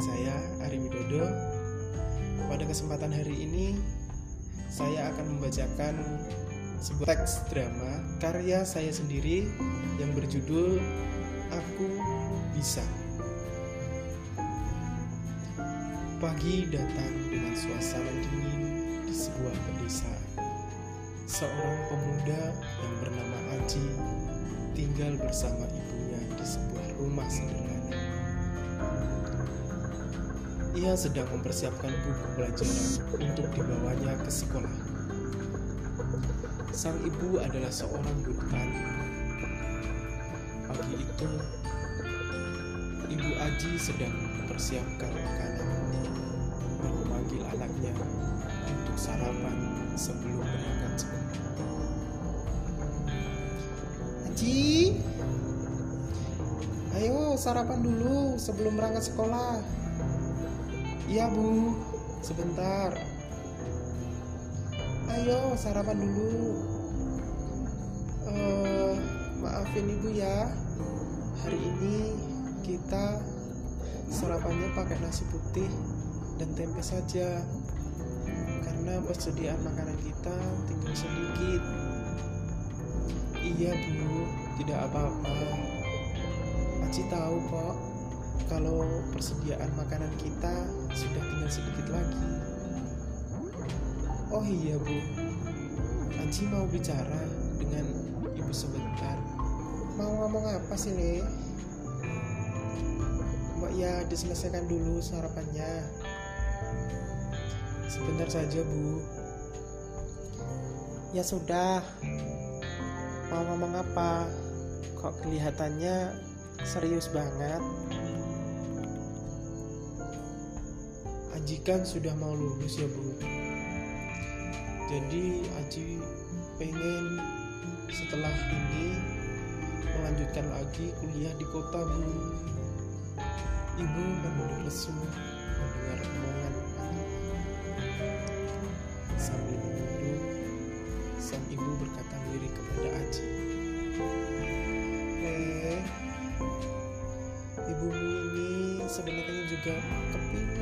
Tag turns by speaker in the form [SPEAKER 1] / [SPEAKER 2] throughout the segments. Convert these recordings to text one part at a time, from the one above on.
[SPEAKER 1] saya Ari Widodo. Pada kesempatan hari ini Saya akan membacakan sebuah teks drama Karya saya sendiri yang berjudul Aku Bisa. Pagi datang dengan suasana dingin di sebuah pedesaan. Seorang pemuda yang bernama Aji tinggal bersama ibunya di sebuah rumah sederhana. Ia sedang mempersiapkan buku pelajaran untuk dibawanya ke sekolah. Sang ibu adalah seorang guru tani. Pagi itu, ibu Aji sedang mempersiapkan makanan dan memanggil anaknya untuk sarapan sebelum berangkat sekolah. Aji, ayo sarapan dulu sebelum berangkat sekolah. Iya bu, sebentar. Ayo sarapan dulu. Eh, maafin ibu ya, hari ini kita sarapannya pakai nasi putih dan tempe saja karena persediaan makanan kita tinggal sedikit. Iya bu, tidak apa-apa. Aci tahu kok kalau persediaan makanan kita sudah tinggal sedikit lagi. Oh iya bu, Aci mau bicara dengan ibu sebentar. Mau ngomong apa sih Le? Mbak ya diselesaikan dulu sarapannya. Sebentar saja bu. Ya sudah, Mau ngomong apa? Kok kelihatannya serius banget? Aji kan sudah mau lulus ya bu. Jadi Aji pengen setelah ini melanjutkan lagi kuliah di kota bu. Ibu menunduk lesu mendengar omongan Sambil menunduk sang ibu berkata lirik kepada Aji. Eh, ibumu ini sebenarnya juga kepingin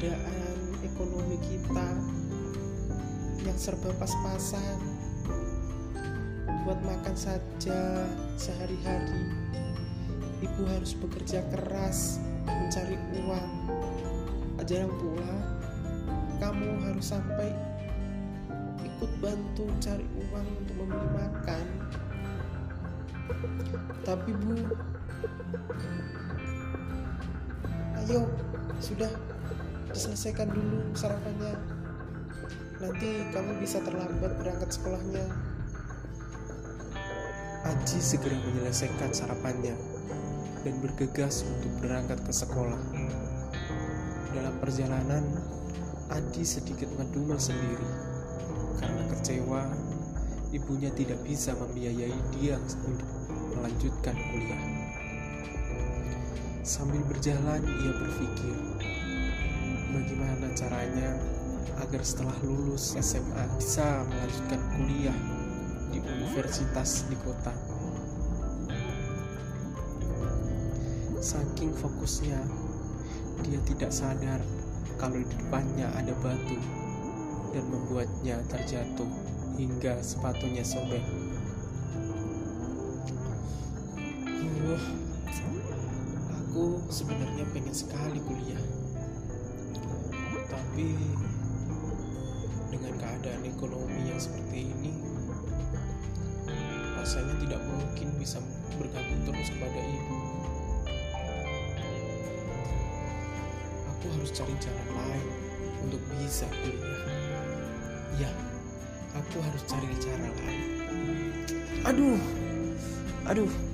[SPEAKER 1] keadaan ekonomi kita yang serba pas-pasan. Buat makan saja sehari-hari ibu harus bekerja keras mencari uang. Jarang pula kamu harus sampai ikut bantu cari uang untuk membeli makan. Tapi bu, ayo sudah diselesaikan dulu sarapannya. Nanti kamu bisa terlambat berangkat sekolahnya. Aji segera menyelesaikan sarapannya dan bergegas untuk berangkat ke sekolah. Dalam perjalanan, Adi sedikit ngedumel sendiri karena kecewa ibunya tidak bisa membiayai dia untuk melanjutkan kuliah. Sambil berjalan, ia berpikir bagaimana caranya agar setelah lulus SMA bisa melanjutkan kuliah di universitas di kota. Saking fokusnya, dia tidak sadar kalau di depannya ada batu dan membuatnya terjatuh hingga sepatunya sobek. Uh, aku sebenarnya pengen sekali kuliah, tapi dengan keadaan ekonomi yang seperti ini, rasanya tidak mungkin bisa bergantung terus kepada ibu. aku harus cari jalan lain untuk bisa kuliah. Ya, aku harus cari cara lain. Aduh, aduh.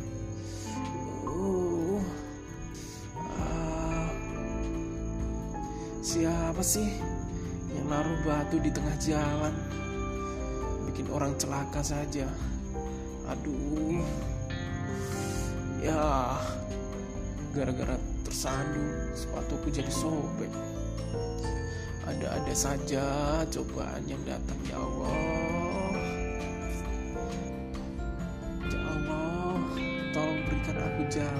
[SPEAKER 1] Siapa sih yang naruh batu di tengah jalan? Bikin orang celaka saja. Aduh. Ya, gara-gara tersandung sepatuku jadi sobek ada ada-ada saja cobaan yang datang ya Allah Ya Allah Tolong berikan aku jalan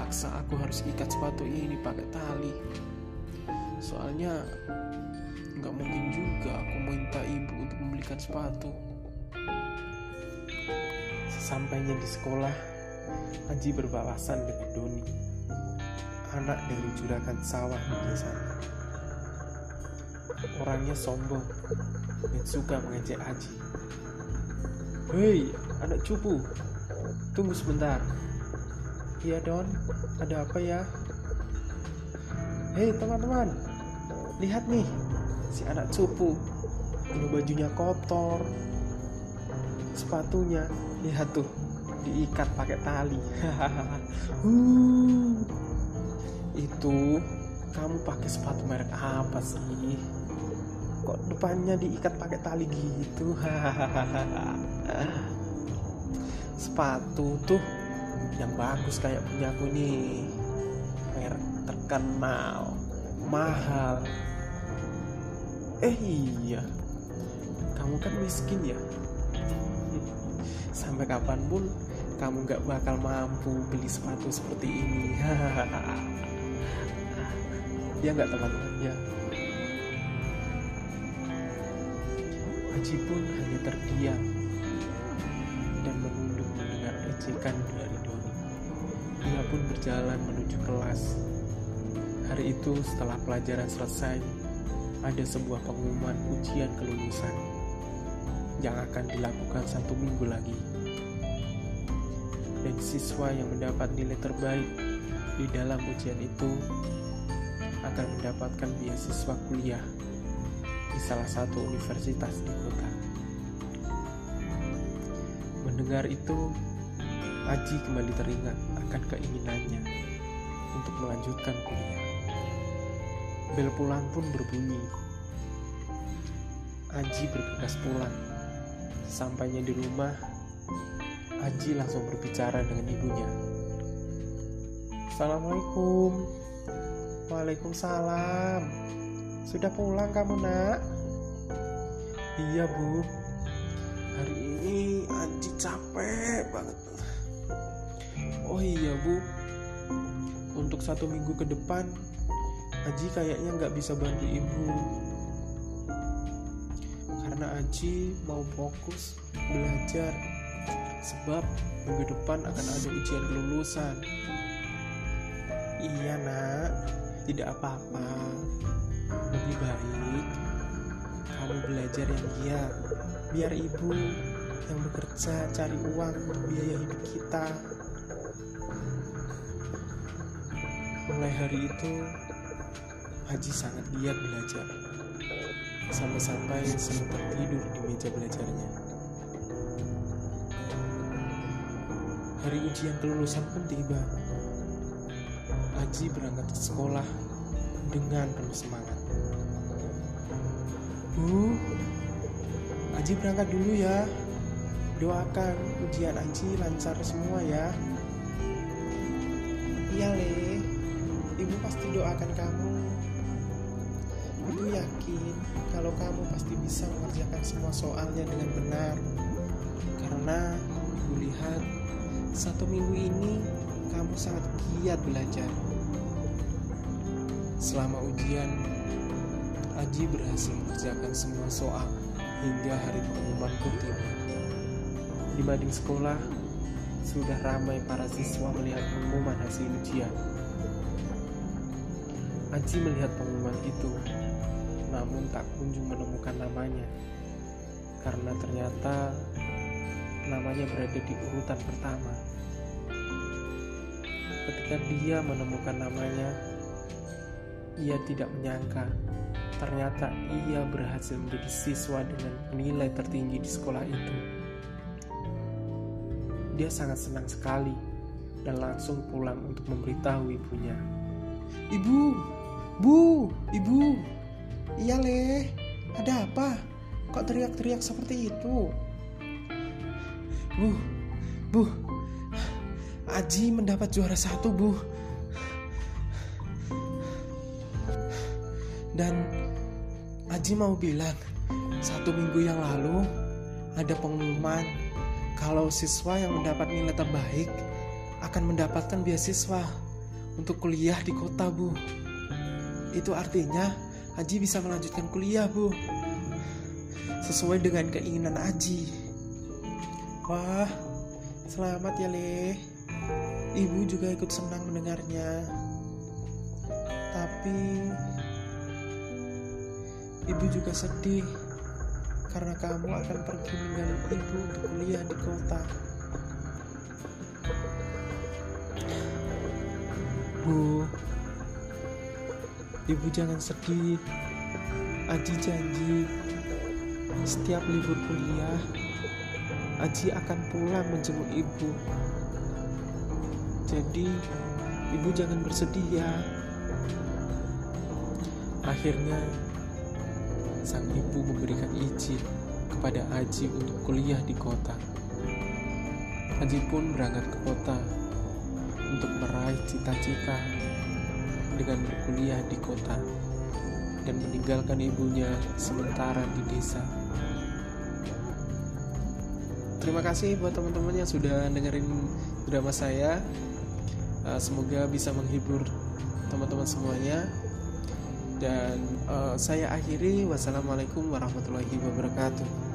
[SPEAKER 1] Terpaksa aku harus ikat sepatu ini pakai tali Soalnya nggak mungkin juga aku minta ibu untuk membelikan sepatu Sesampainya di sekolah, Haji berbalasan dengan Doni, anak dari juragan sawah di desa. Orangnya sombong dan suka mengejek Haji. Hei, anak cupu, tunggu sebentar. Iya Don, ada apa ya? Hei teman-teman, lihat nih, si anak cupu, penuh bajunya kotor, sepatunya lihat tuh diikat pakai tali. Uh, itu kamu pakai sepatu merek apa sih? Kok depannya diikat pakai tali gitu? Sepatu tuh yang bagus kayak punya aku nih merek terkenal mahal. Eh iya. Kamu kan miskin ya? Sampai kapan pun kamu gak bakal mampu beli sepatu seperti ini. Ya nggak teman-teman ya Haji pun hanya terdiam ejekan dari Doni. Ia pun berjalan menuju kelas. Hari itu setelah pelajaran selesai, ada sebuah pengumuman ujian kelulusan yang akan dilakukan satu minggu lagi. Dan siswa yang mendapat nilai terbaik di dalam ujian itu akan mendapatkan beasiswa kuliah di salah satu universitas di kota. Mendengar itu, Aji kembali teringat akan keinginannya untuk melanjutkan kuliah. Bel pulang pun berbunyi. Aji bergegas pulang Sampainya di rumah, Aji langsung berbicara dengan ibunya. Assalamualaikum. Waalaikumsalam. Sudah pulang kamu, Nak? Iya, Bu. Hari ini Aji capek banget. Oh iya, Bu. Untuk satu minggu ke depan, Aji kayaknya nggak bisa bantu ibu. Karena Aji mau fokus belajar sebab minggu depan akan ada ujian kelulusan. Iya nak. Tidak apa-apa. Lebih baik kamu belajar yang giat. Biar ibu yang bekerja cari uang untuk biaya hidup kita mulai hari itu Haji sangat giat belajar sampai-sampai sering tertidur di meja belajarnya. Hari ujian kelulusan pun tiba. Aji berangkat ke sekolah dengan penuh semangat. Bu, Aji berangkat dulu ya. Doakan ujian Aji lancar semua ya. Iya, Le. Ibu pasti doakan kamu Ibu yakin kalau kamu pasti bisa mengerjakan semua soalnya dengan benar. Karena Ibu lihat satu minggu ini kamu sangat giat belajar. Selama ujian, Aji berhasil mengerjakan semua soal hingga hari pengumuman tiba. Di mading sekolah, sudah ramai para siswa melihat pengumuman hasil ujian. Aji melihat pengumuman itu namun tak kunjung menemukan namanya karena ternyata namanya berada di urutan pertama. Ketika dia menemukan namanya, ia tidak menyangka ternyata ia berhasil menjadi siswa dengan nilai tertinggi di sekolah itu. Dia sangat senang sekali dan langsung pulang untuk memberitahu ibunya. Ibu, bu, ibu, Iya leh, ada apa? Kok teriak-teriak seperti itu? Bu, Bu, Aji mendapat juara satu, Bu. Dan Aji mau bilang, satu minggu yang lalu ada pengumuman kalau siswa yang mendapat nilai terbaik akan mendapatkan beasiswa untuk kuliah di kota, Bu. Itu artinya Aji bisa melanjutkan kuliah, Bu. Sesuai dengan keinginan Aji. Wah, selamat ya, Le. Ibu juga ikut senang mendengarnya. Tapi ibu juga sedih karena kamu akan pergi meninggalin ibu untuk kuliah di kota. Bu, ibu jangan sedih. Aji janji, setiap libur kuliah, Aji akan pulang menjenguk ibu. Jadi, ibu jangan bersedih ya. Akhirnya, sang ibu memberikan izin kepada Aji untuk kuliah di kota. Aji pun berangkat ke kota untuk meraih cita-cita dengan berkuliah di kota dan meninggalkan ibunya sementara di desa. Terima kasih buat teman-teman yang sudah dengerin drama saya. Uh, semoga bisa menghibur teman-teman semuanya. Dan uh, saya akhiri. Wassalamualaikum warahmatullahi wabarakatuh.